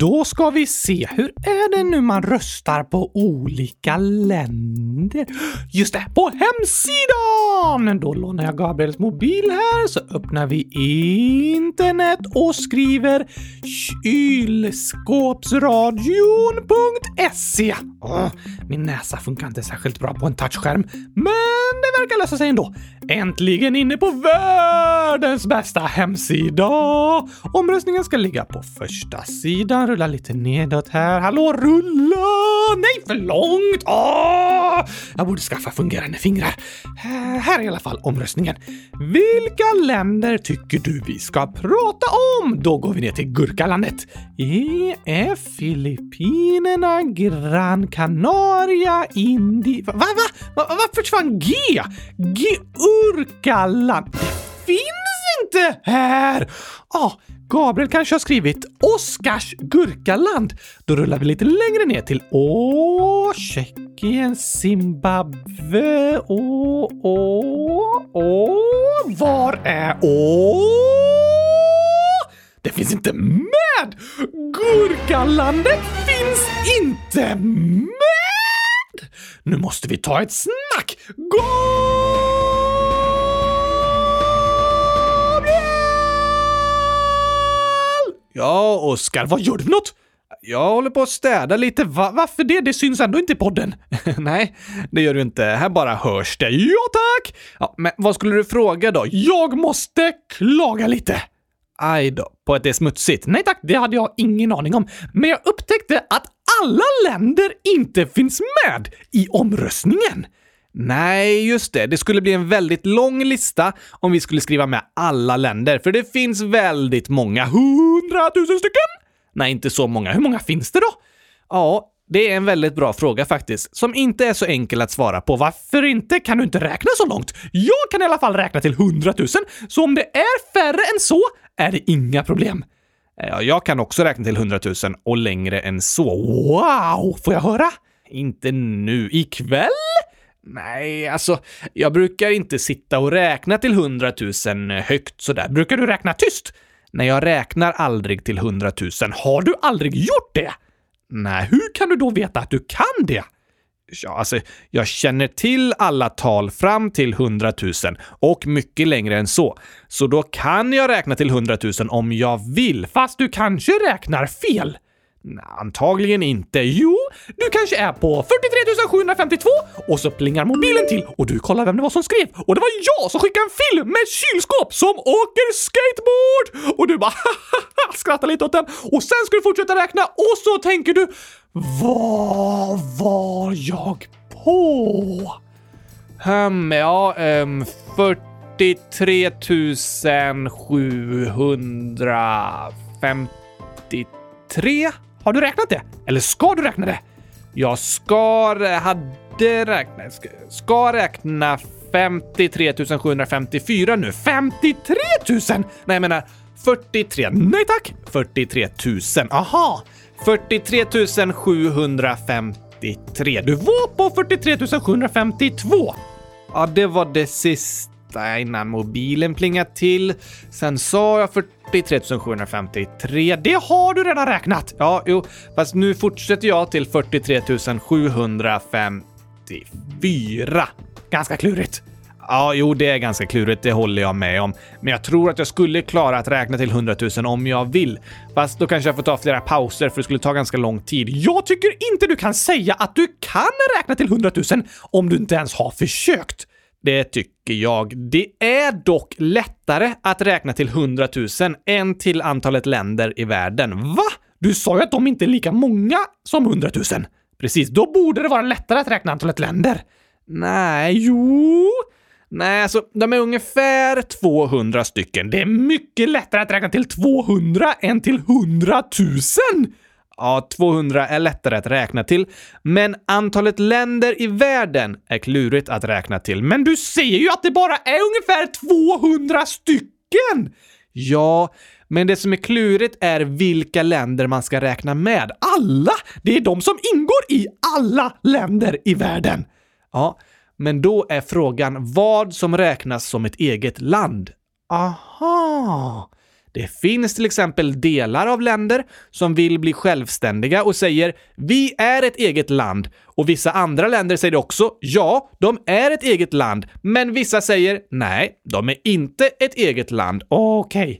Då ska vi se, hur är det nu man röstar på olika länder? Just det, på hemsidan! Då lånar jag Gabriels mobil här så öppnar vi internet och skriver kylskåpsradion.se. Min näsa funkar inte särskilt bra på en touchskärm, men det verkar lösa sig ändå. Äntligen inne på världens bästa hemsida! Omröstningen ska ligga på första sidan. Rulla lite nedåt här. Hallå, rulla! Nej, för långt! Åh! Jag borde skaffa fungerande fingrar. Här är i alla fall omröstningen. Vilka länder tycker du vi ska prata om? Då går vi ner till Gurkalandet. E är Filippinerna, Gran Canaria, Indien... Va, va? va? Varför försvann G? Gurkaland? Finland? Inte här! Ah, Gabriel kanske har skrivit Oskars Gurkaland. Då rullar vi lite längre ner till Åh, Tjeckien, Zimbabwe, Åh, Åh, Åh. Var är Åh? Det finns inte med! Gurkalandet finns inte med! Nu måste vi ta ett snack! Gå! Ja, Oskar, vad gör du för något? Jag håller på att städa lite. Va? Varför det? Det syns ändå inte i podden. Nej, det gör du inte. Här bara hörs det. Ja, tack! Ja, men vad skulle du fråga då? Jag måste klaga lite. Aj då, på att det är smutsigt? Nej tack, det hade jag ingen aning om. Men jag upptäckte att alla länder inte finns med i omröstningen. Nej, just det. Det skulle bli en väldigt lång lista om vi skulle skriva med alla länder, för det finns väldigt många. Hundratusen stycken? Nej, inte så många. Hur många finns det då? Ja, det är en väldigt bra fråga faktiskt, som inte är så enkel att svara på. Varför inte? Kan du inte räkna så långt? Jag kan i alla fall räkna till hundratusen, så om det är färre än så är det inga problem. Eh, ja, jag kan också räkna till hundratusen och längre än så. Wow! Får jag höra? Inte nu. Ikväll? Nej, alltså, jag brukar inte sitta och räkna till hundratusen högt sådär. Brukar du räkna tyst? Nej, jag räknar aldrig till hundratusen. Har du aldrig gjort det? Nej, hur kan du då veta att du kan det? Ja, alltså, jag känner till alla tal fram till hundratusen och mycket längre än så. Så då kan jag räkna till hundratusen om jag vill, fast du kanske räknar fel. Antagligen inte. Jo, du kanske är på 43 752 och så plingar mobilen till och du kollar vem det var som skrev och det var jag som skickade en film med kylskåp som åker skateboard! Och du bara skrattar lite åt den och sen ska du fortsätta räkna och så tänker du vad var jag på? Um, ja, um, 43 753 har du räknat det? Eller ska du räkna det? Jag ska... hade räknat... Ska, ska räkna 53 754 nu. 53 000? Nej, jag menar 43. Nej tack! 43 000. Aha! 43 753. Du var på 43 752. Ja, det var det sista Äh, innan mobilen plingade till. Sen sa jag 43 753. Det har du redan räknat! Ja, jo, fast nu fortsätter jag till 43 754. Ganska klurigt. Ja, jo, det är ganska klurigt, det håller jag med om. Men jag tror att jag skulle klara att räkna till 100 000 om jag vill. Fast då kanske jag får ta flera pauser för det skulle ta ganska lång tid. Jag tycker inte du kan säga att du kan räkna till 100 000 om du inte ens har försökt. Det tycker jag. Det är dock lättare att räkna till 100 000 än till antalet länder i världen. Va? Du sa ju att de inte är lika många som 100 000. Precis, då borde det vara lättare att räkna antalet länder. Nej, jo... Nej, alltså de är ungefär 200 stycken. Det är mycket lättare att räkna till 200 än till 100 000! Ja, 200 är lättare att räkna till, men antalet länder i världen är klurigt att räkna till. Men du säger ju att det bara är ungefär 200 stycken! Ja, men det som är klurigt är vilka länder man ska räkna med. Alla! Det är de som ingår i alla länder i världen. Ja, men då är frågan vad som räknas som ett eget land. Aha! Det finns till exempel delar av länder som vill bli självständiga och säger “Vi är ett eget land” och vissa andra länder säger också “Ja, de är ett eget land” men vissa säger “Nej, de är inte ett eget land”. Okej, okay.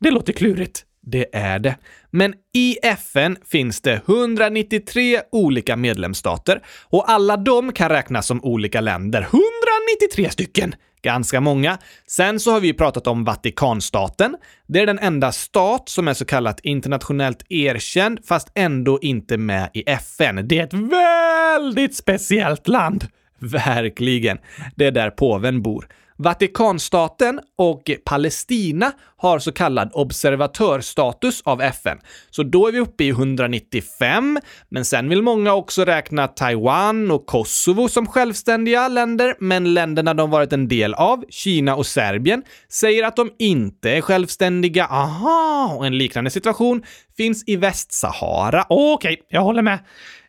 det låter klurigt. Det är det. Men i FN finns det 193 olika medlemsstater och alla de kan räknas som olika länder. 193 stycken! Ganska många. Sen så har vi pratat om Vatikanstaten. Det är den enda stat som är så kallat internationellt erkänd, fast ändå inte med i FN. Det är ett väldigt speciellt land. Verkligen. Det är där påven bor. Vatikanstaten och Palestina har så kallad observatörstatus av FN. Så då är vi uppe i 195, men sen vill många också räkna Taiwan och Kosovo som självständiga länder, men länderna de varit en del av, Kina och Serbien, säger att de inte är självständiga. Aha! Och en liknande situation finns i Västsahara. Okej, okay, jag håller med.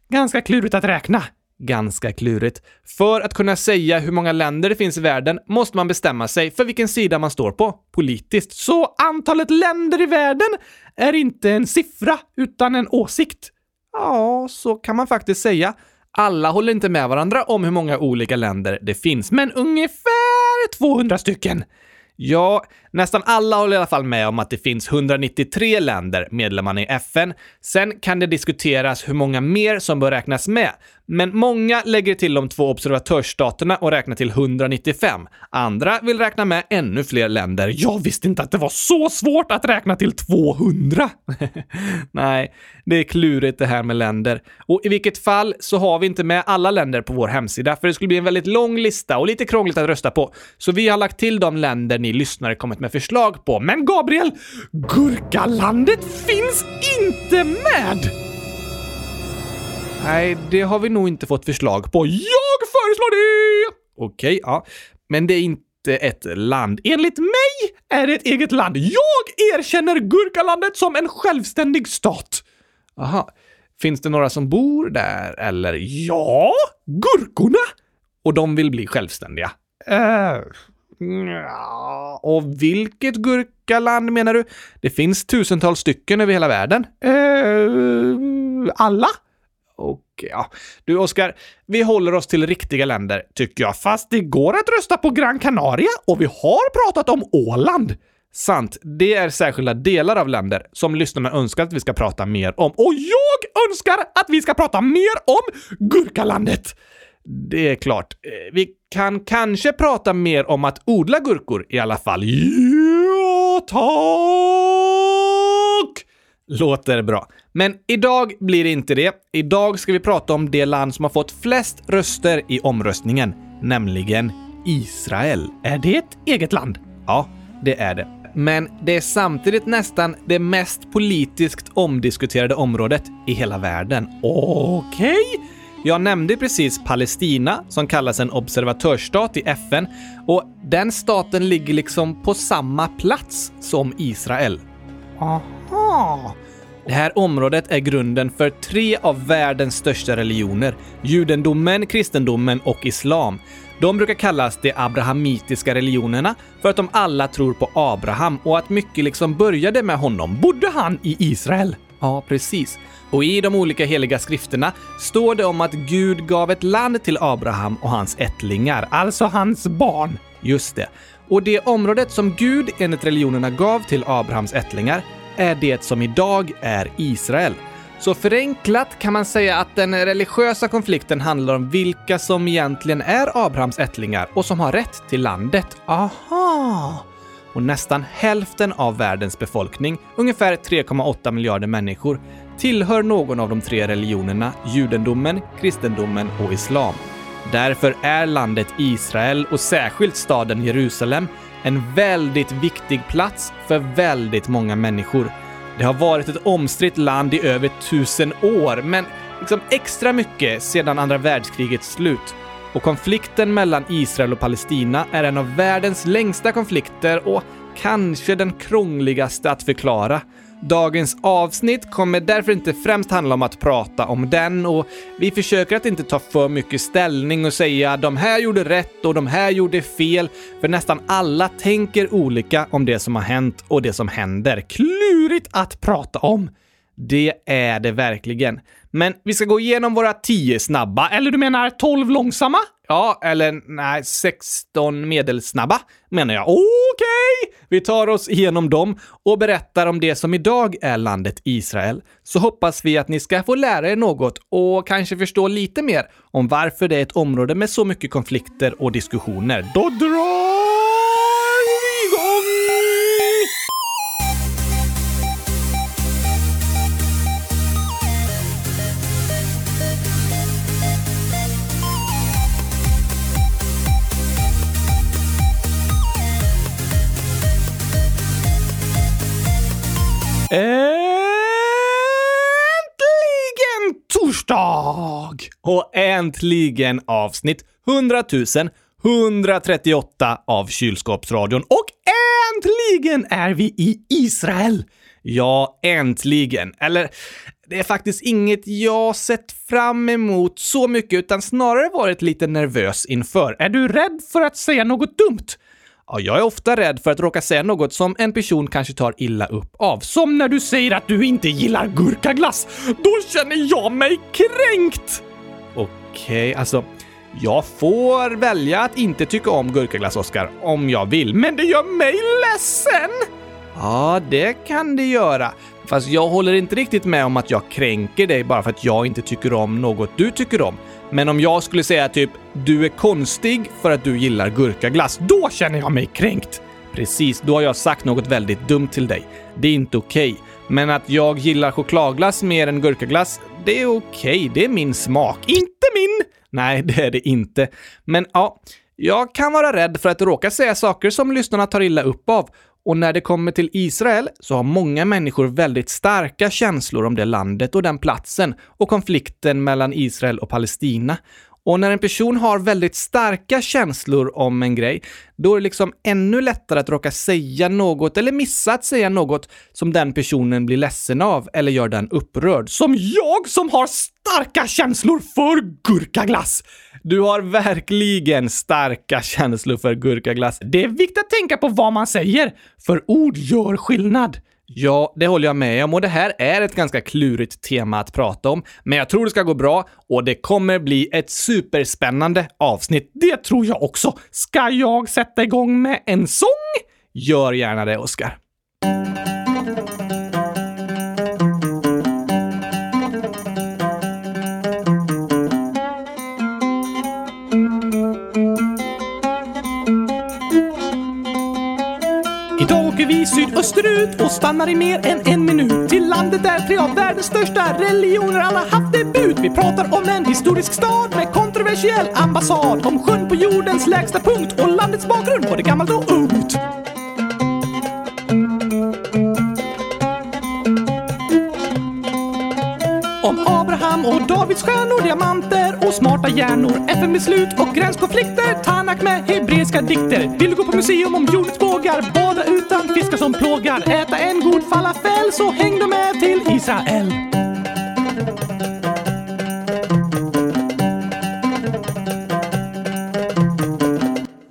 Ganska klurigt att räkna ganska klurigt. För att kunna säga hur många länder det finns i världen måste man bestämma sig för vilken sida man står på politiskt. Så antalet länder i världen är inte en siffra, utan en åsikt. Ja, så kan man faktiskt säga. Alla håller inte med varandra om hur många olika länder det finns, men ungefär 200 stycken. Ja, nästan alla håller i alla fall med om att det finns 193 länder medlemmar i FN. Sen kan det diskuteras hur många mer som bör räknas med, men många lägger till de två observatörsstaterna och räknar till 195. Andra vill räkna med ännu fler länder. Jag visste inte att det var så svårt att räkna till 200! Nej, det är klurigt det här med länder. Och i vilket fall så har vi inte med alla länder på vår hemsida, för det skulle bli en väldigt lång lista och lite krångligt att rösta på. Så vi har lagt till de länder ni lyssnare kommit med förslag på. Men Gabriel, Gurkalandet finns inte med! Nej, det har vi nog inte fått förslag på. Jag föreslår det! Okej, ja. Men det är inte ett land. Enligt mig är det ett eget land. Jag erkänner Gurkalandet som en självständig stat. Aha. Finns det några som bor där, eller? Ja, gurkorna! Och de vill bli självständiga. Uh, och vilket gurkaland menar du? Det finns tusentals stycken över hela världen. Eh, alla? Och ja, du Oskar, vi håller oss till riktiga länder, tycker jag. Fast det går att rösta på Gran Canaria och vi har pratat om Åland. Sant, det är särskilda delar av länder som lyssnarna önskar att vi ska prata mer om. Och jag önskar att vi ska prata mer om Gurkalandet! Det är klart. Eh, vi kan kanske prata mer om att odla gurkor i alla fall. Ja, tack! Låter bra. Men idag blir det inte det. Idag ska vi prata om det land som har fått flest röster i omröstningen, nämligen Israel. Är det ett eget land? Ja, det är det. Men det är samtidigt nästan det mest politiskt omdiskuterade området i hela världen. Okej? Okay. Jag nämnde precis Palestina, som kallas en observatörsstat i FN, och den staten ligger liksom på samma plats som Israel. Aha! Det här området är grunden för tre av världens största religioner, judendomen, kristendomen och islam. De brukar kallas de abrahamitiska religionerna för att de alla tror på Abraham och att mycket liksom började med honom. Bodde han i Israel? Ja, precis. Och i de olika heliga skrifterna står det om att Gud gav ett land till Abraham och hans ättlingar, alltså hans barn. Just det. Och det området som Gud enligt religionerna gav till Abrahams ättlingar är det som idag är Israel. Så förenklat kan man säga att den religiösa konflikten handlar om vilka som egentligen är Abrahams ättlingar och som har rätt till landet. Aha! Och nästan hälften av världens befolkning, ungefär 3,8 miljarder människor, tillhör någon av de tre religionerna judendomen, kristendomen och islam. Därför är landet Israel och särskilt staden Jerusalem en väldigt viktig plats för väldigt många människor. Det har varit ett omstritt land i över tusen år, men liksom extra mycket sedan andra världskrigets slut. Och konflikten mellan Israel och Palestina är en av världens längsta konflikter och kanske den krångligaste att förklara. Dagens avsnitt kommer därför inte främst handla om att prata om den och vi försöker att inte ta för mycket ställning och säga de här gjorde rätt och de här gjorde fel, för nästan alla tänker olika om det som har hänt och det som händer. Klurigt att prata om! Det är det verkligen. Men vi ska gå igenom våra tio snabba, eller du menar 12 långsamma? Ja, eller nej, 16 medelsnabba menar jag. Okej! Okay. Vi tar oss igenom dem och berättar om det som idag är landet Israel. Så hoppas vi att ni ska få lära er något och kanske förstå lite mer om varför det är ett område med så mycket konflikter och diskussioner. Då drar Äntligen torsdag! Och äntligen avsnitt 100 138 av Kylskåpsradion. Och äntligen är vi i Israel! Ja, äntligen. Eller, det är faktiskt inget jag sett fram emot så mycket, utan snarare varit lite nervös inför. Är du rädd för att säga något dumt? Ja, jag är ofta rädd för att råka säga något som en person kanske tar illa upp av. Som när du säger att du inte gillar gurkaglass. Då känner jag mig kränkt! Okej, okay, alltså... Jag får välja att inte tycka om gurkaglass, Oskar, om jag vill, men det gör mig ledsen! Ja, det kan det göra. Fast jag håller inte riktigt med om att jag kränker dig bara för att jag inte tycker om något du tycker om. Men om jag skulle säga typ “du är konstig för att du gillar gurkaglass”, då känner jag mig kränkt. Precis, då har jag sagt något väldigt dumt till dig. Det är inte okej. Okay. Men att jag gillar chokladglass mer än gurkaglass, det är okej. Okay. Det är min smak. Inte min! Nej, det är det inte. Men ja, jag kan vara rädd för att råka säga saker som lyssnarna tar illa upp av och när det kommer till Israel så har många människor väldigt starka känslor om det landet och den platsen och konflikten mellan Israel och Palestina. Och när en person har väldigt starka känslor om en grej, då är det liksom ännu lättare att råka säga något eller missa att säga något som den personen blir ledsen av eller gör den upprörd. Som jag som har starka känslor för gurkaglass! Du har verkligen starka känslor för gurkaglass. Det är viktigt att tänka på vad man säger, för ord gör skillnad. Ja, det håller jag med om och det här är ett ganska klurigt tema att prata om. Men jag tror det ska gå bra och det kommer bli ett superspännande avsnitt. Det tror jag också. Ska jag sätta igång med en sång? Gör gärna det, Oskar. Idag åker vi sydösterut och stannar i mer än en minut. Till landet där tre av världens största religioner alla haft debut. Vi pratar om en historisk stad med kontroversiell ambassad. Om sjön på jordens lägsta punkt och landets bakgrund, både gammalt och ungt. Adam och Davids stjärnor, diamanter och smarta hjärnor. FN-beslut och gränskonflikter. Tanak med hebreiska dikter. Vill du gå på museum om jordens bågar? Bada utan fiskar som plågar. Äta en god falafel så häng då med till Israel.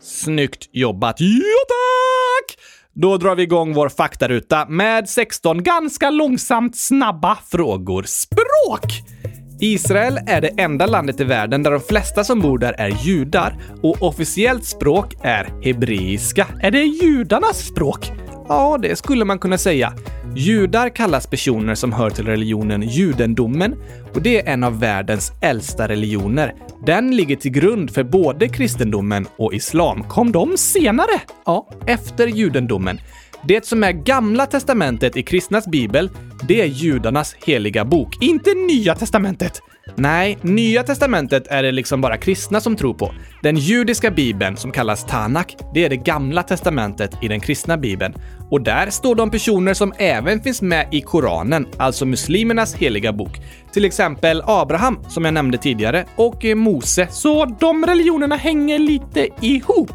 Snyggt jobbat! Ja tack! Då drar vi igång vår faktaruta med 16 ganska långsamt snabba frågor. Språk! Israel är det enda landet i världen där de flesta som bor där är judar och officiellt språk är hebreiska. Är det judarnas språk? Ja, det skulle man kunna säga. Judar kallas personer som hör till religionen judendomen och det är en av världens äldsta religioner. Den ligger till grund för både kristendomen och islam. Kom de senare? Ja, efter judendomen. Det som är Gamla testamentet i kristnas bibel, det är judarnas heliga bok, inte Nya testamentet. Nej, Nya testamentet är det liksom bara kristna som tror på. Den judiska bibeln, som kallas Tanak, det är det gamla testamentet i den kristna bibeln. Och där står de personer som även finns med i Koranen, alltså muslimernas heliga bok. Till exempel Abraham, som jag nämnde tidigare, och Mose. Så de religionerna hänger lite ihop.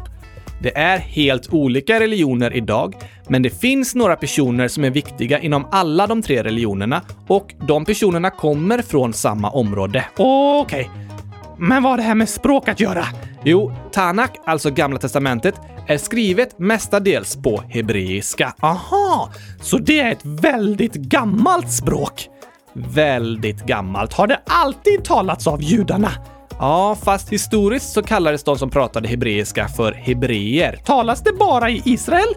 Det är helt olika religioner idag, men det finns några personer som är viktiga inom alla de tre religionerna och de personerna kommer från samma område. Okej. Okay. Men vad har det här med språk att göra? Jo, Tanak, alltså Gamla Testamentet, är skrivet mestadels på hebreiska. Aha, så det är ett väldigt gammalt språk? Väldigt gammalt. Har det alltid talats av judarna? Ja, fast historiskt så kallades de som pratade hebreiska för hebreer. Talas det bara i Israel?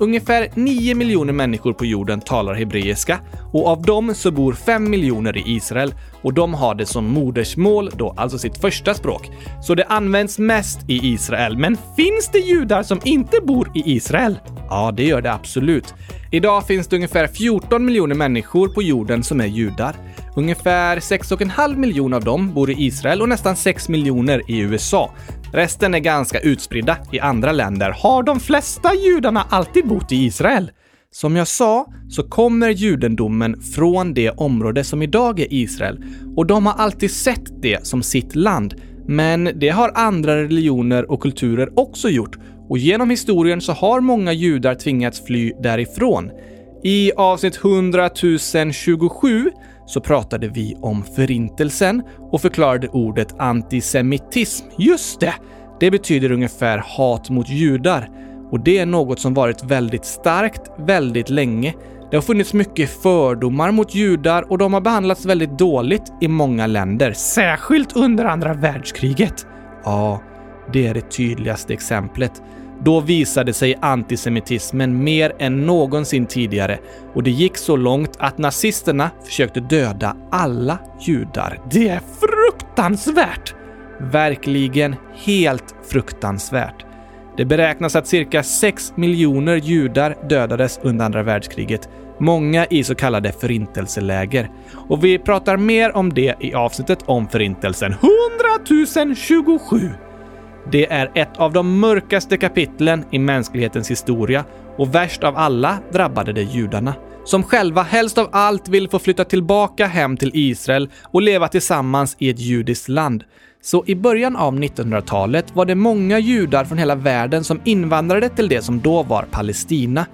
Ungefär 9 miljoner människor på jorden talar hebreiska och av dem så bor 5 miljoner i Israel och de har det som modersmål då, alltså sitt första språk. Så det används mest i Israel. Men finns det judar som inte bor i Israel? Ja, det gör det absolut. Idag finns det ungefär 14 miljoner människor på jorden som är judar. Ungefär 6,5 miljoner av dem bor i Israel och nästan 6 miljoner i USA. Resten är ganska utspridda i andra länder. Har de flesta judarna alltid bott i Israel? Som jag sa så kommer judendomen från det område som idag är Israel och de har alltid sett det som sitt land. Men det har andra religioner och kulturer också gjort och genom historien så har många judar tvingats fly därifrån. I avsnitt 100 027 så pratade vi om Förintelsen och förklarade ordet antisemitism. Just det! Det betyder ungefär hat mot judar. Och det är något som varit väldigt starkt väldigt länge. Det har funnits mycket fördomar mot judar och de har behandlats väldigt dåligt i många länder. Särskilt under andra världskriget. Ja, det är det tydligaste exemplet. Då visade sig antisemitismen mer än någonsin tidigare och det gick så långt att nazisterna försökte döda alla judar. Det är fruktansvärt! Verkligen helt fruktansvärt. Det beräknas att cirka 6 miljoner judar dödades under andra världskriget, många i så kallade förintelseläger. Och vi pratar mer om det i avsnittet om Förintelsen 100 027. Det är ett av de mörkaste kapitlen i mänsklighetens historia och värst av alla drabbade det judarna, som själva helst av allt vill få flytta tillbaka hem till Israel och leva tillsammans i ett judiskt land. Så i början av 1900-talet var det många judar från hela världen som invandrade till det som då var Palestina.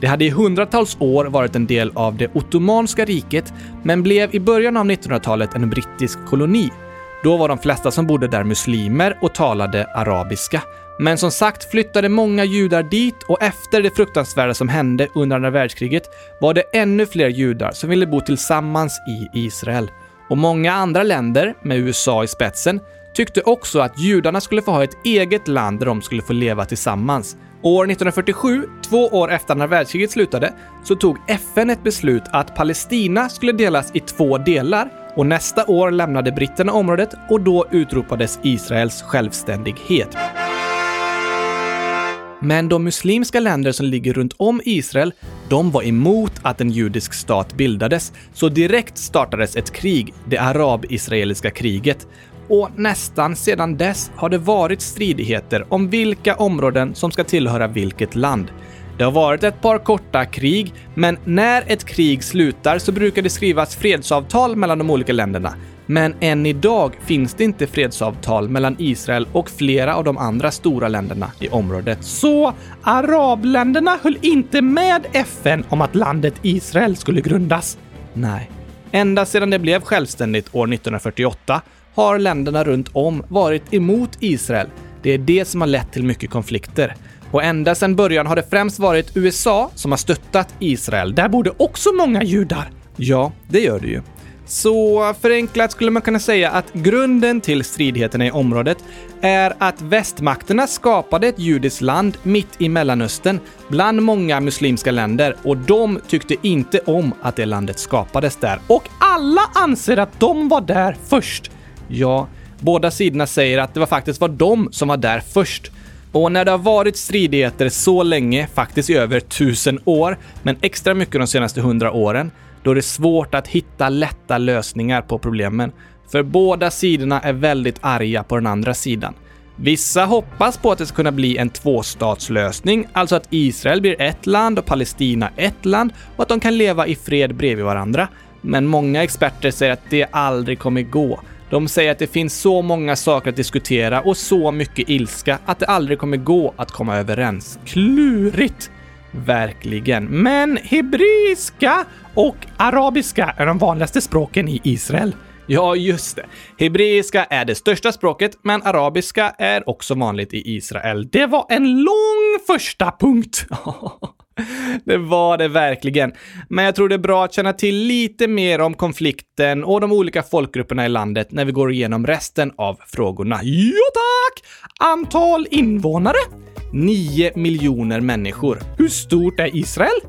Det hade i hundratals år varit en del av det Ottomanska riket, men blev i början av 1900-talet en brittisk koloni. Då var de flesta som bodde där muslimer och talade arabiska. Men som sagt flyttade många judar dit och efter det fruktansvärda som hände under andra världskriget var det ännu fler judar som ville bo tillsammans i Israel. Och många andra länder, med USA i spetsen, tyckte också att judarna skulle få ha ett eget land där de skulle få leva tillsammans. År 1947, två år efter andra världskriget slutade, så tog FN ett beslut att Palestina skulle delas i två delar och nästa år lämnade britterna området och då utropades Israels självständighet. Men de muslimska länder som ligger runt om Israel, de var emot att en judisk stat bildades, så direkt startades ett krig, det arab-israeliska kriget. Och nästan sedan dess har det varit stridigheter om vilka områden som ska tillhöra vilket land. Det har varit ett par korta krig, men när ett krig slutar så brukar det skrivas fredsavtal mellan de olika länderna. Men än idag finns det inte fredsavtal mellan Israel och flera av de andra stora länderna i området. Så arabländerna höll inte med FN om att landet Israel skulle grundas? Nej. Ända sedan det blev självständigt år 1948 har länderna runt om varit emot Israel. Det är det som har lett till mycket konflikter. Och ända sedan början har det främst varit USA som har stöttat Israel. Där bor det också många judar. Ja, det gör det ju. Så förenklat skulle man kunna säga att grunden till stridigheterna i området är att västmakterna skapade ett judiskt land mitt i Mellanöstern bland många muslimska länder och de tyckte inte om att det landet skapades där. Och alla anser att de var där först. Ja, båda sidorna säger att det var faktiskt var de som var där först. Och när det har varit stridigheter så länge, faktiskt i över tusen år, men extra mycket de senaste hundra åren, då är det svårt att hitta lätta lösningar på problemen. För båda sidorna är väldigt arga på den andra sidan. Vissa hoppas på att det ska kunna bli en tvåstatslösning, alltså att Israel blir ett land och Palestina ett land och att de kan leva i fred bredvid varandra. Men många experter säger att det aldrig kommer gå. De säger att det finns så många saker att diskutera och så mycket ilska att det aldrig kommer gå att komma överens. Klurigt! Verkligen. Men hebreiska och arabiska är de vanligaste språken i Israel. Ja, just det. Hebreiska är det största språket, men arabiska är också vanligt i Israel. Det var en lång första punkt. Det var det verkligen. Men jag tror det är bra att känna till lite mer om konflikten och de olika folkgrupperna i landet när vi går igenom resten av frågorna. Ja, tack! Antal invånare? 9 miljoner människor. Hur stort är Israel?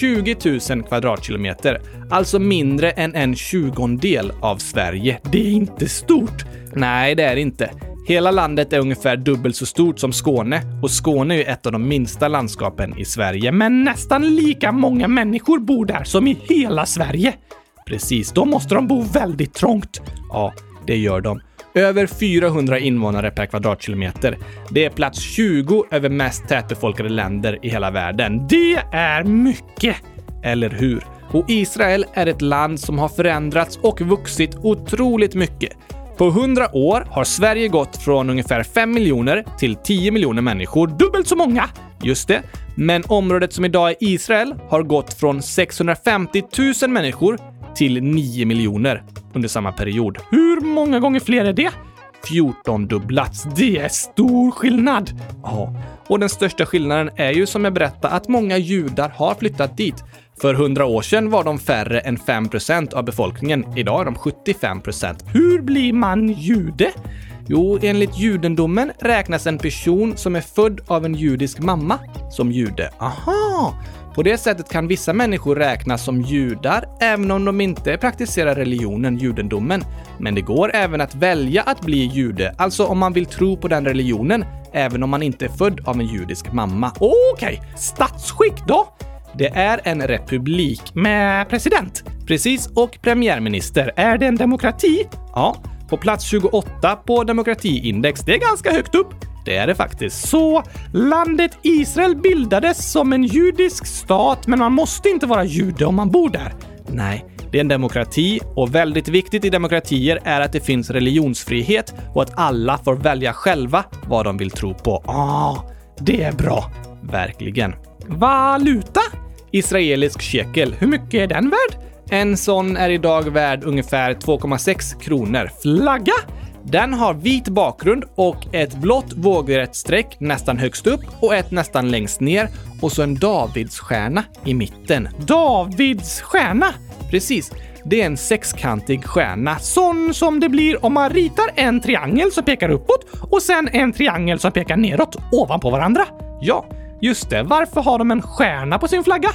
20 000 kvadratkilometer, alltså mindre än en tjugondel av Sverige. Det är inte stort. Nej, det är det inte. Hela landet är ungefär dubbelt så stort som Skåne och Skåne är ju ett av de minsta landskapen i Sverige. Men nästan lika många människor bor där som i hela Sverige. Precis, då måste de bo väldigt trångt. Ja, det gör de. Över 400 invånare per kvadratkilometer. Det är plats 20 över mest tätbefolkade länder i hela världen. Det är mycket! Eller hur? Och Israel är ett land som har förändrats och vuxit otroligt mycket. På 100 år har Sverige gått från ungefär 5 miljoner till 10 miljoner människor. Dubbelt så många! Just det. Men området som idag är Israel har gått från 650 000 människor till 9 miljoner under samma period. Hur många gånger fler är det? 14 dubblats. Det är stor skillnad! Ja, och den största skillnaden är ju som jag berättade att många judar har flyttat dit. För 100 år sedan var de färre än 5% av befolkningen. Idag är de 75% Hur blir man jude? Jo, enligt judendomen räknas en person som är född av en judisk mamma som jude. Aha! På det sättet kan vissa människor räknas som judar även om de inte praktiserar religionen judendomen. Men det går även att välja att bli jude, alltså om man vill tro på den religionen, även om man inte är född av en judisk mamma. Okej, okay. statsskick då? Det är en republik med president. Precis, och premiärminister. Är det en demokrati? Ja, på plats 28 på demokratiindex. Det är ganska högt upp. Det är det faktiskt. Så landet Israel bildades som en judisk stat, men man måste inte vara jude om man bor där. Nej, det är en demokrati och väldigt viktigt i demokratier är att det finns religionsfrihet och att alla får välja själva vad de vill tro på. Ah, det är bra. Verkligen. Valuta? Israelisk shekel. Hur mycket är den värd? En sån är idag värd ungefär 2,6 kronor. Flagga? Den har vit bakgrund och ett blått vågrätt streck nästan högst upp och ett nästan längst ner och så en Davidsstjärna i mitten. Davidsstjärna? Precis. Det är en sexkantig stjärna. Sån som det blir om man ritar en triangel som pekar uppåt och sen en triangel som pekar neråt ovanpå varandra. Ja, just det. Varför har de en stjärna på sin flagga?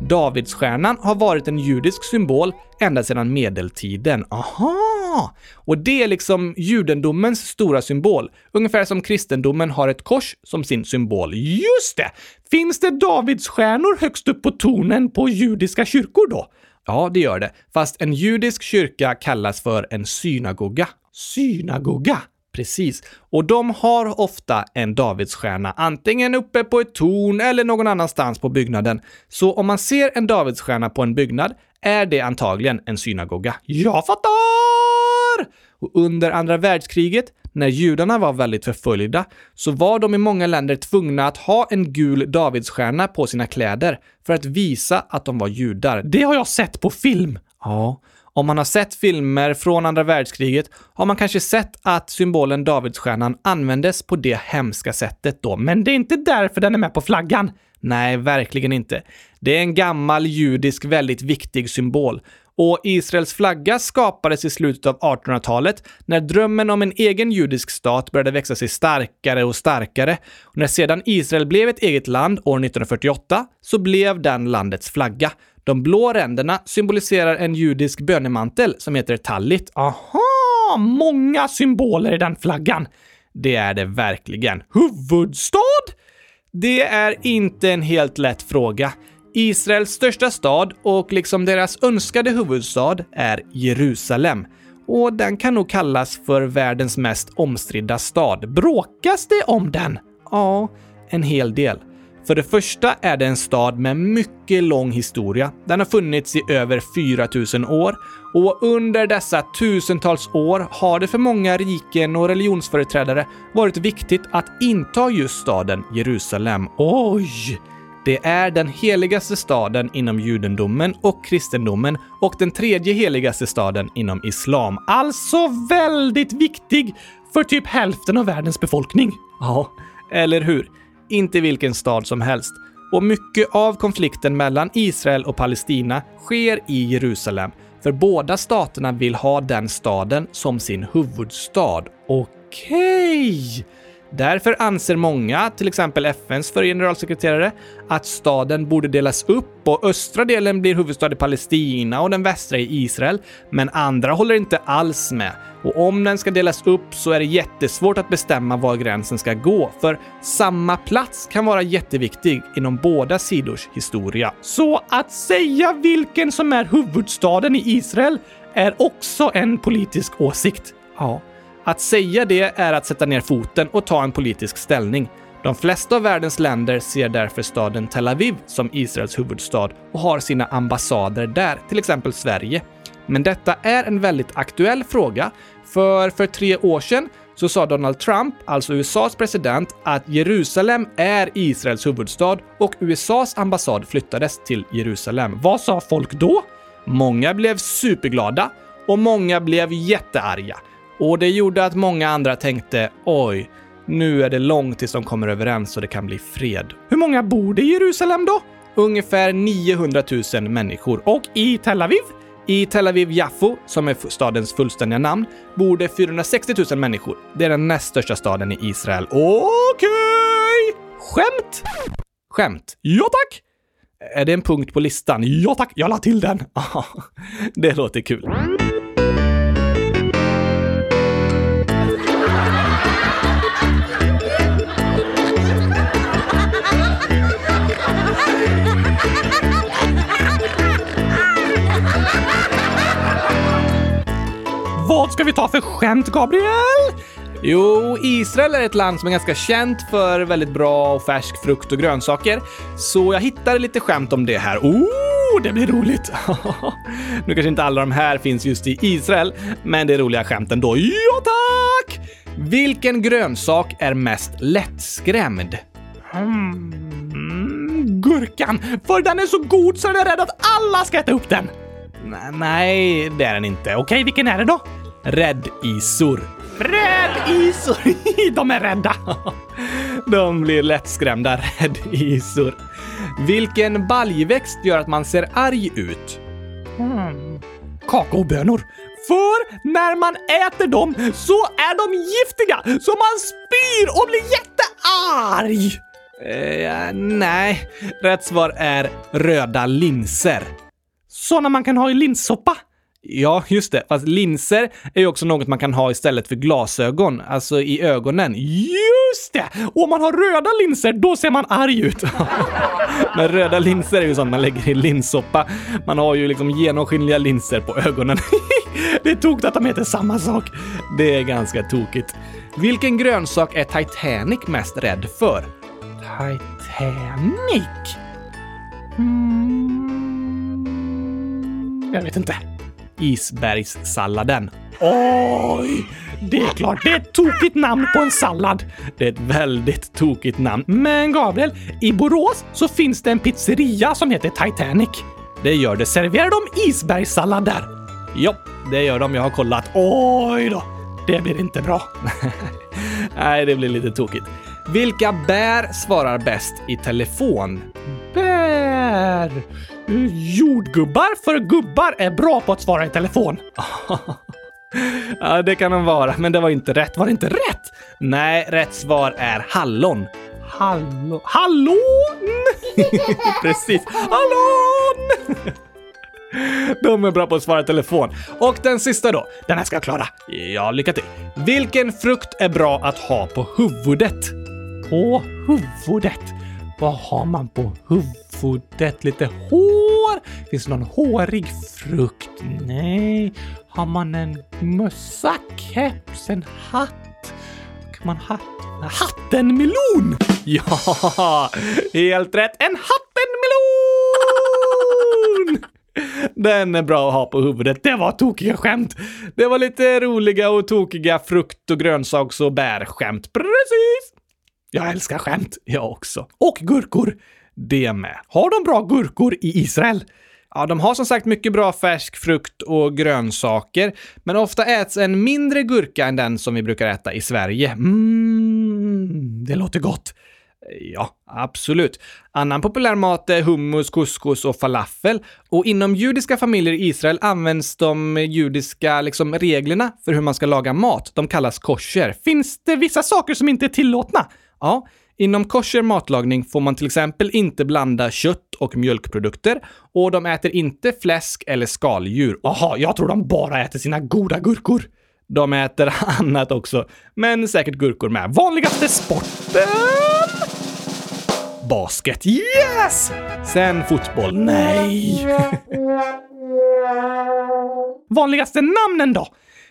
Davidsstjärnan har varit en judisk symbol ända sedan medeltiden. Aha! Och det är liksom judendomens stora symbol. Ungefär som kristendomen har ett kors som sin symbol. Just det! Finns det Davidsstjärnor högst upp på tornen på judiska kyrkor då? Ja, det gör det. Fast en judisk kyrka kallas för en synagoga. Synagoga? Precis. Och de har ofta en Davidsstjärna, antingen uppe på ett torn eller någon annanstans på byggnaden. Så om man ser en Davidsstjärna på en byggnad är det antagligen en synagoga. Jag fattar! Och under andra världskriget, när judarna var väldigt förföljda, så var de i många länder tvungna att ha en gul Davidsstjärna på sina kläder för att visa att de var judar. Det har jag sett på film. Ja, om man har sett filmer från andra världskriget har man kanske sett att symbolen Davidsstjärnan användes på det hemska sättet då, men det är inte därför den är med på flaggan. Nej, verkligen inte. Det är en gammal judisk väldigt viktig symbol. Och Israels flagga skapades i slutet av 1800-talet när drömmen om en egen judisk stat började växa sig starkare och starkare. Och när sedan Israel blev ett eget land år 1948 så blev den landets flagga. De blå ränderna symboliserar en judisk bönemantel som heter tallit. Aha! Många symboler i den flaggan. Det är det verkligen. Huvudstad? Det är inte en helt lätt fråga. Israels största stad och liksom deras önskade huvudstad är Jerusalem. Och den kan nog kallas för världens mest omstridda stad. Bråkas det om den? Ja, en hel del. För det första är det en stad med mycket lång historia. Den har funnits i över 4000 år och under dessa tusentals år har det för många riken och religionsföreträdare varit viktigt att inta just staden Jerusalem. Oj! Det är den heligaste staden inom judendomen och kristendomen och den tredje heligaste staden inom islam. Alltså väldigt viktig för typ hälften av världens befolkning. Ja, eller hur? Inte vilken stad som helst. Och mycket av konflikten mellan Israel och Palestina sker i Jerusalem, för båda staterna vill ha den staden som sin huvudstad. Okej! Därför anser många, till exempel FNs förre generalsekreterare, att staden borde delas upp och östra delen blir huvudstad i Palestina och den västra i Israel. Men andra håller inte alls med. Och om den ska delas upp så är det jättesvårt att bestämma var gränsen ska gå, för samma plats kan vara jätteviktig inom båda sidors historia. Så att säga vilken som är huvudstaden i Israel är också en politisk åsikt. Ja. Att säga det är att sätta ner foten och ta en politisk ställning. De flesta av världens länder ser därför staden Tel Aviv som Israels huvudstad och har sina ambassader där, till exempel Sverige. Men detta är en väldigt aktuell fråga, för för tre år sedan så sa Donald Trump, alltså USAs president, att Jerusalem är Israels huvudstad och USAs ambassad flyttades till Jerusalem. Vad sa folk då? Många blev superglada och många blev jättearga. Och det gjorde att många andra tänkte oj, nu är det långt tills de kommer överens och det kan bli fred. Hur många bor det i Jerusalem då? Ungefär 900 000 människor. Och i Tel Aviv? I Tel Aviv Jaffo, som är stadens fullständiga namn, bor det 460 000 människor. Det är den näst största staden i Israel. Okej! Skämt? Skämt? Ja tack! Är det en punkt på listan? Ja tack, jag la till den. det låter kul. Vad ska vi ta för skämt, Gabriel? Jo, Israel är ett land som är ganska känt för väldigt bra och färsk frukt och grönsaker. Så jag hittade lite skämt om det här. Oh, det blir roligt! nu kanske inte alla de här finns just i Israel, men det är roliga skämt ändå. Ja, tack! Vilken grönsak är mest lättskrämd? Mm, gurkan, för den är så god så den är rädd att alla ska äta upp den. Nej, det är den inte. Okej, vilken är det då? Räddisor. Räddisor! De är rädda. De blir lättskrämda räddisor. Vilken baljväxt gör att man ser arg ut? Hmm. Kakaobönor. För när man äter dem så är de giftiga så man spyr och blir jättearg. Eh, nej, rätt svar är röda linser. Såna man kan ha i linssoppa? Ja, just det. Fast linser är ju också något man kan ha istället för glasögon, alltså i ögonen. Just det! Och om man har röda linser, då ser man arg ut. Men röda linser är ju sånt man lägger i linssoppa. Man har ju liksom genomskinliga linser på ögonen. det är tokigt att de heter samma sak. Det är ganska tokigt. Vilken grönsak är Titanic mest rädd för? Titanic? Mm. Jag vet inte. Isbergssalladen. Oj! Det är klart, det är ett tokigt namn på en sallad. Det är ett väldigt tokigt namn. Men Gabriel, i Borås så finns det en pizzeria som heter Titanic. Det gör det. Serverar de isbergssallad där? Ja, det gör de. Jag har kollat. Oj då! Det blir inte bra. Nej, det blir lite tokigt. Vilka bär svarar bäst i telefon? Bär? Jordgubbar, för gubbar är bra på att svara i telefon. ja, det kan de vara, men det var inte rätt. Var det inte rätt? Nej, rätt svar är hallon. Hallon? Hallon? Precis. Hallon! De är bra på att svara i telefon. Och den sista då? Den här ska jag klara. Ja, lycka till. Vilken frukt är bra att ha på huvudet? På huvudet? Vad har man på huvudet? Lite hår? Finns det någon hårig frukt? Nej. Har man en mössa, keps, en hatt? Kan man hatt? Hattenmelon! Ja, helt rätt. En hattenmelon! Den är bra att ha på huvudet. Det var tokiga skämt. Det var lite roliga och tokiga frukt och grönsaks och bärskämt. Precis! Jag älskar skämt. Jag också. Och gurkor. det med. Har de bra gurkor i Israel? Ja, de har som sagt mycket bra färsk frukt och grönsaker, men ofta äts en mindre gurka än den som vi brukar äta i Sverige. Mm, det låter gott. Ja, absolut. Annan populär mat är hummus, couscous och falafel. Och inom judiska familjer i Israel används de judiska liksom, reglerna för hur man ska laga mat. De kallas kosher. Finns det vissa saker som inte är tillåtna? Ja, Inom kosher matlagning får man till exempel inte blanda kött och mjölkprodukter och de äter inte fläsk eller skaldjur. Jaha, jag tror de bara äter sina goda gurkor. De äter annat också, men säkert gurkor med. Vanligaste sporten? Basket. Yes! Sen fotboll. Nej! Vanligaste namnen då?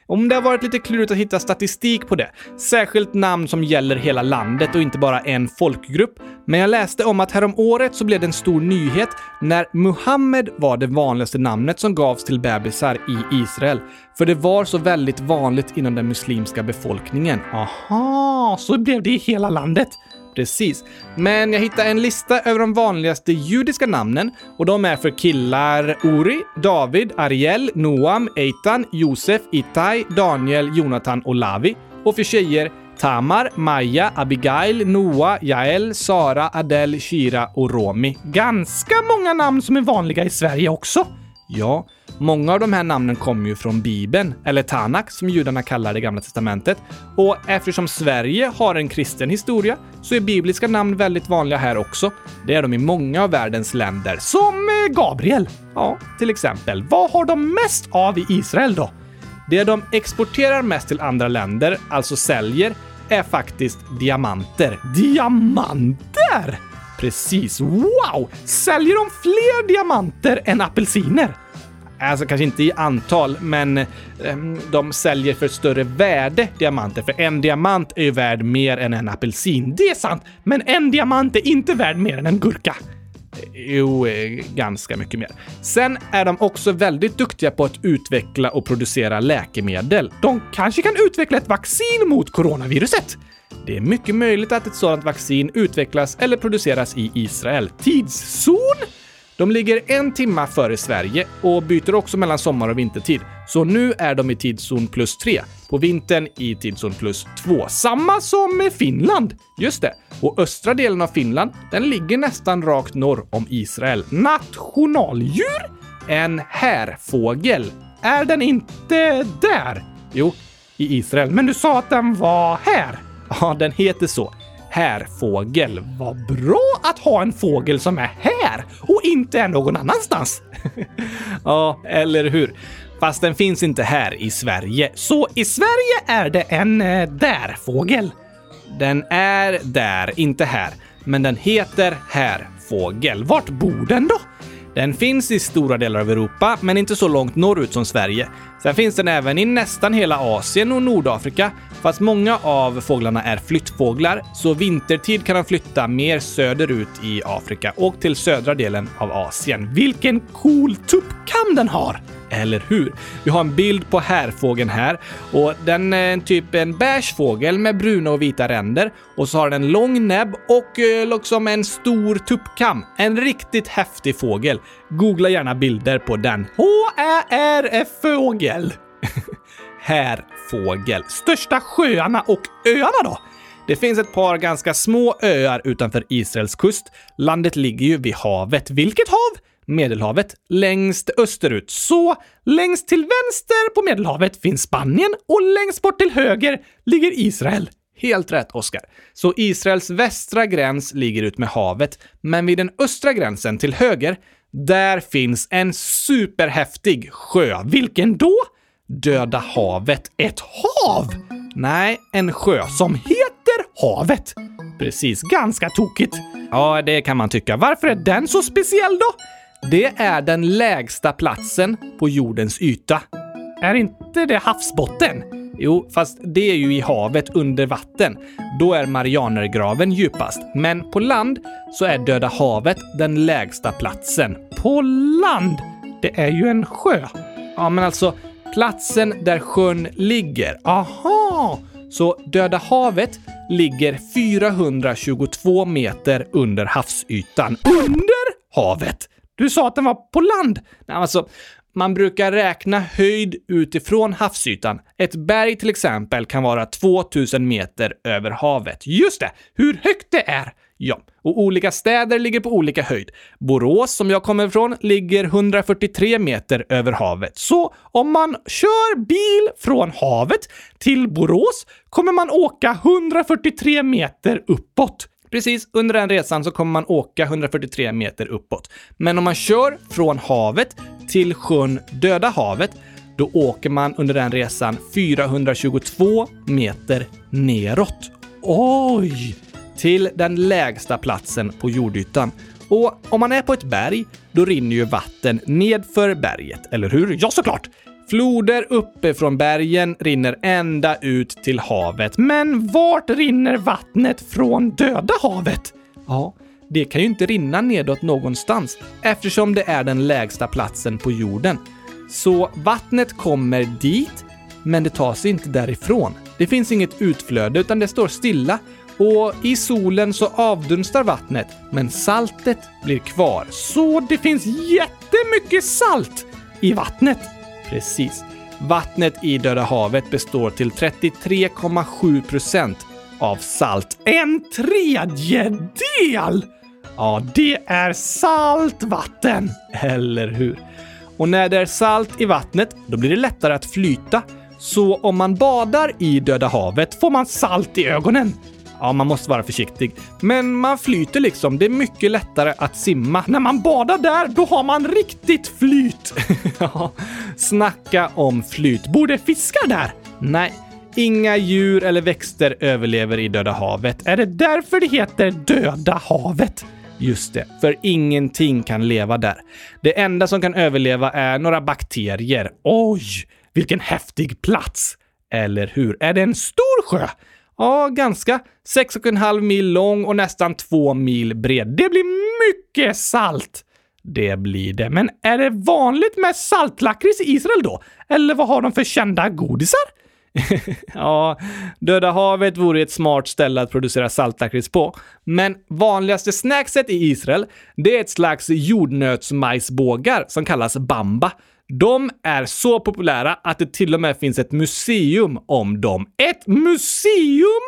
Om det har varit lite klurigt att hitta statistik på det, särskilt namn som gäller hela landet och inte bara en folkgrupp. Men jag läste om att härom året så blev det en stor nyhet när Muhammed var det vanligaste namnet som gavs till bebisar i Israel. För det var så väldigt vanligt inom den muslimska befolkningen. Aha, så blev det i hela landet. Precis. Men jag hittade en lista över de vanligaste judiska namnen och de är för killar Uri, David, Ariel, Noam, Eitan, Josef, Itai, Daniel, Jonathan och Lavi. Och för tjejer Tamar, Maja, Abigail, Noah, Jael, Sara, Adel, Shira och Romi. Ganska många namn som är vanliga i Sverige också. Ja, Många av de här namnen kommer ju från Bibeln, eller Tanak som judarna kallar det gamla testamentet. Och eftersom Sverige har en kristen historia så är bibliska namn väldigt vanliga här också. Det är de i många av världens länder. Som eh, Gabriel! Ja, till exempel. Vad har de mest av i Israel då? Det de exporterar mest till andra länder, alltså säljer, är faktiskt diamanter. Diamanter! Precis. Wow! Säljer de fler diamanter än apelsiner? Alltså kanske inte i antal, men eh, de säljer för större värde diamanter. För en diamant är ju värd mer än en apelsin. Det är sant, men en diamant är inte värd mer än en gurka. Jo, eh, ganska mycket mer. Sen är de också väldigt duktiga på att utveckla och producera läkemedel. De kanske kan utveckla ett vaccin mot coronaviruset. Det är mycket möjligt att ett sådant vaccin utvecklas eller produceras i Israel. Tidszon? De ligger en timma före Sverige och byter också mellan sommar och vintertid. Så nu är de i tidszon plus 3. På vintern i tidszon plus 2. Samma som med Finland! Just det. Och östra delen av Finland, den ligger nästan rakt norr om Israel. Nationaldjur? En härfågel. Är den inte där? Jo, i Israel. Men du sa att den var här? Ja, den heter så härfågel. Vad bra att ha en fågel som är här och inte är någon annanstans. ja, eller hur? Fast den finns inte här i Sverige. Så i Sverige är det en eh, därfågel. Den är där, inte här. Men den heter härfågel. Vart bor den då? Den finns i stora delar av Europa, men inte så långt norrut som Sverige. Sen finns den även i nästan hela Asien och Nordafrika, fast många av fåglarna är flyttfåglar, så vintertid kan de flytta mer söderut i Afrika och till södra delen av Asien. Vilken cool tuppkam den har! Eller hur? Vi har en bild på härfågeln här och den är typ en beige fågel med bruna och vita ränder och så har den en lång näbb och eh, liksom en stor tuppkam. En riktigt häftig fågel. Googla gärna bilder på den. H-Ä-R-F-fågel. härfågel. Största sjöarna och öarna då? Det finns ett par ganska små öar utanför Israels kust. Landet ligger ju vid havet. Vilket hav? Medelhavet längst österut. Så längst till vänster på Medelhavet finns Spanien och längst bort till höger ligger Israel. Helt rätt, Oskar. Så Israels västra gräns ligger ut med havet, men vid den östra gränsen till höger, där finns en superhäftig sjö. Vilken då? Döda havet. Ett hav? Nej, en sjö som heter Havet. Precis. Ganska tokigt. Ja, det kan man tycka. Varför är den så speciell då? Det är den lägsta platsen på jordens yta. Är inte det havsbotten? Jo, fast det är ju i havet under vatten. Då är Marianergraven djupast. Men på land så är Döda havet den lägsta platsen. På land? Det är ju en sjö. Ja, men alltså platsen där sjön ligger. Aha! Så Döda havet ligger 422 meter under havsytan. Under havet! Du sa att den var på land! Nej, alltså, man brukar räkna höjd utifrån havsytan. Ett berg till exempel kan vara 2000 meter över havet. Just det! Hur högt det är! Ja, och olika städer ligger på olika höjd. Borås, som jag kommer ifrån, ligger 143 meter över havet. Så om man kör bil från havet till Borås kommer man åka 143 meter uppåt. Precis, under den resan så kommer man åka 143 meter uppåt. Men om man kör från havet till sjön Döda havet, då åker man under den resan 422 meter neråt. Oj! Till den lägsta platsen på jordytan. Och om man är på ett berg, då rinner ju vatten nedför berget, eller hur? Ja, såklart! Floder uppifrån bergen rinner ända ut till havet. Men vart rinner vattnet från Döda havet? Ja, det kan ju inte rinna nedåt någonstans eftersom det är den lägsta platsen på jorden. Så vattnet kommer dit, men det tar sig inte därifrån. Det finns inget utflöde utan det står stilla och i solen så avdunstar vattnet, men saltet blir kvar. Så det finns jättemycket salt i vattnet. Precis. Vattnet i Döda havet består till 33,7 procent av salt. En tredjedel! Ja, det är saltvatten! Eller hur? Och när det är salt i vattnet, då blir det lättare att flyta. Så om man badar i Döda havet får man salt i ögonen. Ja, man måste vara försiktig. Men man flyter liksom. Det är mycket lättare att simma. När man badar där, då har man riktigt flyt. ja, snacka om flyt. Borde fiskar där? Nej, inga djur eller växter överlever i Döda havet. Är det därför det heter Döda havet? Just det, för ingenting kan leva där. Det enda som kan överleva är några bakterier. Oj, vilken häftig plats! Eller hur? Är det en stor sjö? Ja, ganska. 6,5 mil lång och nästan 2 mil bred. Det blir mycket salt! Det blir det. Men är det vanligt med saltlakrits i Israel då? Eller vad har de för kända godisar? ja, Döda havet vore ett smart ställe att producera saltlakrits på. Men vanligaste snackset i Israel, det är ett slags jordnötsmajsbågar som kallas bamba. De är så populära att det till och med finns ett museum om dem. Ett museum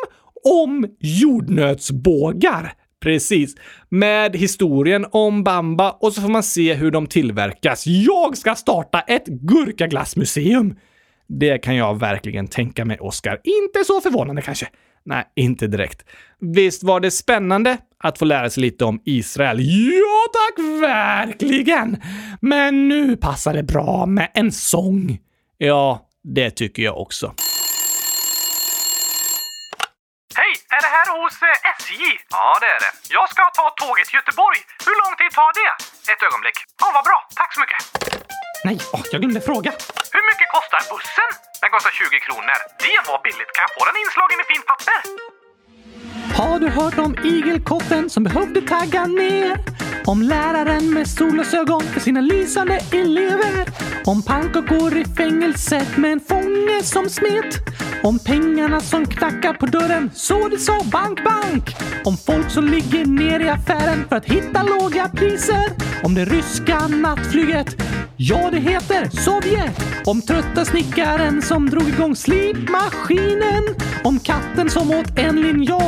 om jordnötsbågar! Precis. Med historien om Bamba och så får man se hur de tillverkas. Jag ska starta ett gurkaglassmuseum! Det kan jag verkligen tänka mig, Oskar. Inte så förvånande kanske. Nej, inte direkt. Visst var det spännande att få lära sig lite om Israel? Ja tack, verkligen! Men nu passar det bra med en sång. Ja, det tycker jag också. Hej! Är det här hos eh, SJ? Ja, det är det. Jag ska ta tåget till Göteborg. Hur lång tid tar det? Ett ögonblick. Ja, vad bra. Tack så mycket. Nej, åh, jag glömde fråga. Hur mycket kostar bussen? Den kostar 20 kronor. Det var billigt. Kan jag få den inslagen i fint papper? Har du hört om igelkotten som behövde tagga ner? Om läraren med solglasögon för sina lysande elever? Om pannkakor i fängelset med en fånge som smet? Om pengarna som knackar på dörren så det sa bank, bank? Om folk som ligger ner i affären för att hitta låga priser? Om det ryska nattflyget? Ja, det heter Sovjet! Om trötta snickaren som drog igång slipmaskinen? Om katten som åt en linjal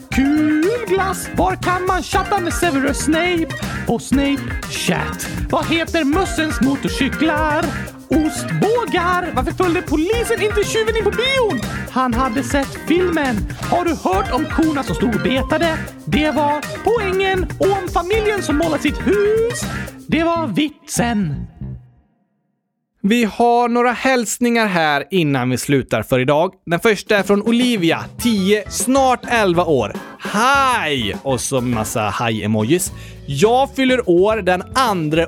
Kul glass! Var kan man chatta med Severus Snape? På Snape Chat. Vad heter mössens motorcyklar? Ostbågar! Varför följde polisen inte tjuven in på bion? Han hade sett filmen. Har du hört om korna som stod och betade? Det var poängen. Och om familjen som målat sitt hus? Det var vitsen. Vi har några hälsningar här innan vi slutar för idag. Den första är från Olivia, 10, snart 11 år. Hej! Och så massa haj-emojis. Jag fyller år den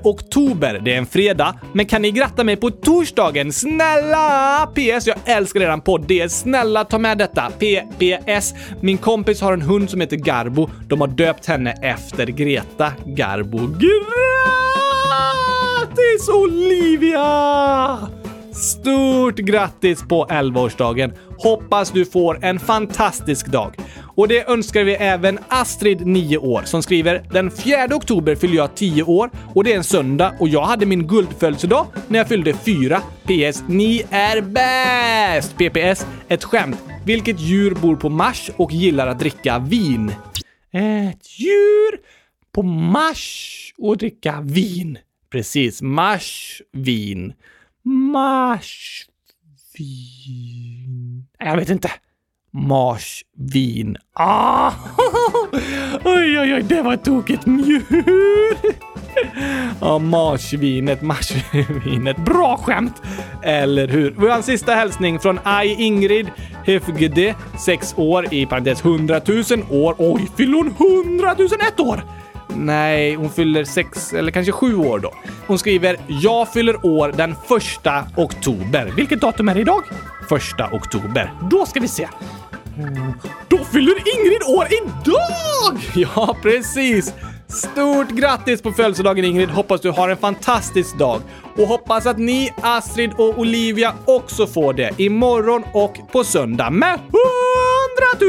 2 oktober. Det är en fredag, men kan ni gratta mig på torsdagen? Snälla! PS. Jag älskar eran podd. Det är snälla ta med detta. PPS. Min kompis har en hund som heter Garbo. De har döpt henne efter Greta Garbo. Grattis Olivia! Stort grattis på 11-årsdagen! Hoppas du får en fantastisk dag. Och det önskar vi även Astrid, 9 år, som skriver “Den 4 oktober fyller jag 10 år och det är en söndag och jag hade min guldfödelsedag när jag fyllde 4. PS. Ni är bäst! PPS. Ett skämt. Vilket djur bor på Mars och gillar att dricka vin? Ett djur på Mars och dricka vin. Precis. Marsvin. Marsvin. Jag vet inte. Marsvin. Ah! Oj, oj, oj, det var ett tokigt mjur! Ja, marsvinet, marsvinet. Bra skämt! Eller hur? Vi har en sista hälsning från Aj Ingrid Hefgede, 6 år, i parentes 100 000 år. Oj, fyller hon 100 000 ett år? Nej, hon fyller sex eller kanske sju år då. Hon skriver “Jag fyller år den första oktober”. Vilket datum är det idag? Första oktober. Då ska vi se. Då fyller Ingrid år idag! Ja, precis! Stort grattis på födelsedagen Ingrid! Hoppas du har en fantastisk dag. Och hoppas att ni, Astrid och Olivia också får det imorgon och på söndag med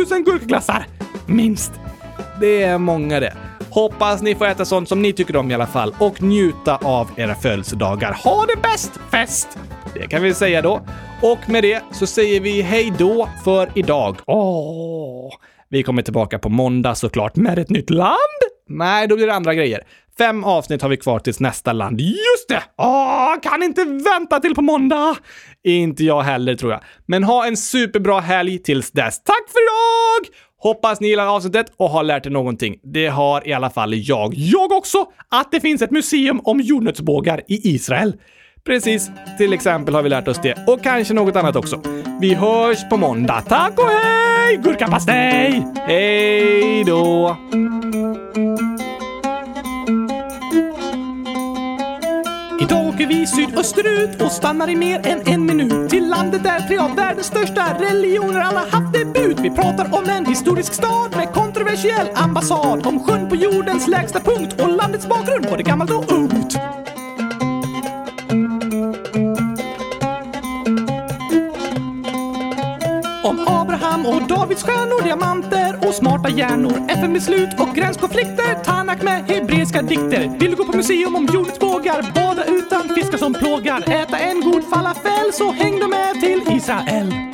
100 000 gurkglassar! Minst. Det är många det. Hoppas ni får äta sånt som ni tycker om i alla fall och njuta av era födelsedagar. Ha det bäst! Fest! Det kan vi säga då. Och med det så säger vi hej då för idag. Åh! Vi kommer tillbaka på måndag såklart med ett nytt land. Nej, då blir det andra grejer. Fem avsnitt har vi kvar tills nästa land. Just det! Åh, kan inte vänta till på måndag! Inte jag heller tror jag. Men ha en superbra helg tills dess. Tack för idag! Hoppas ni gillar avsnittet och har lärt er någonting. Det har i alla fall jag. Jag också! Att det finns ett museum om jordnötsbågar i Israel. Precis. Till exempel har vi lärt oss det. Och kanske något annat också. Vi hörs på måndag. Tack och hej! Gurkapastej! Hej då! Idag åker vi sydösterut och stannar i mer än en minut. Till landet där tre av världens största religioner alla haft debut. Vi pratar om en historisk stad med kontroversiell ambassad. Om sjön på jordens lägsta punkt och landets bakgrund, både gammalt och ungt. Och Davids stjärnor, diamanter och smarta hjärnor, FN-beslut och gränskonflikter, Tanak med hebreiska dikter. Vill du gå på museum om jordens bågar, bada utan fiskar som plågar, äta en god falafel så häng då med till Israel.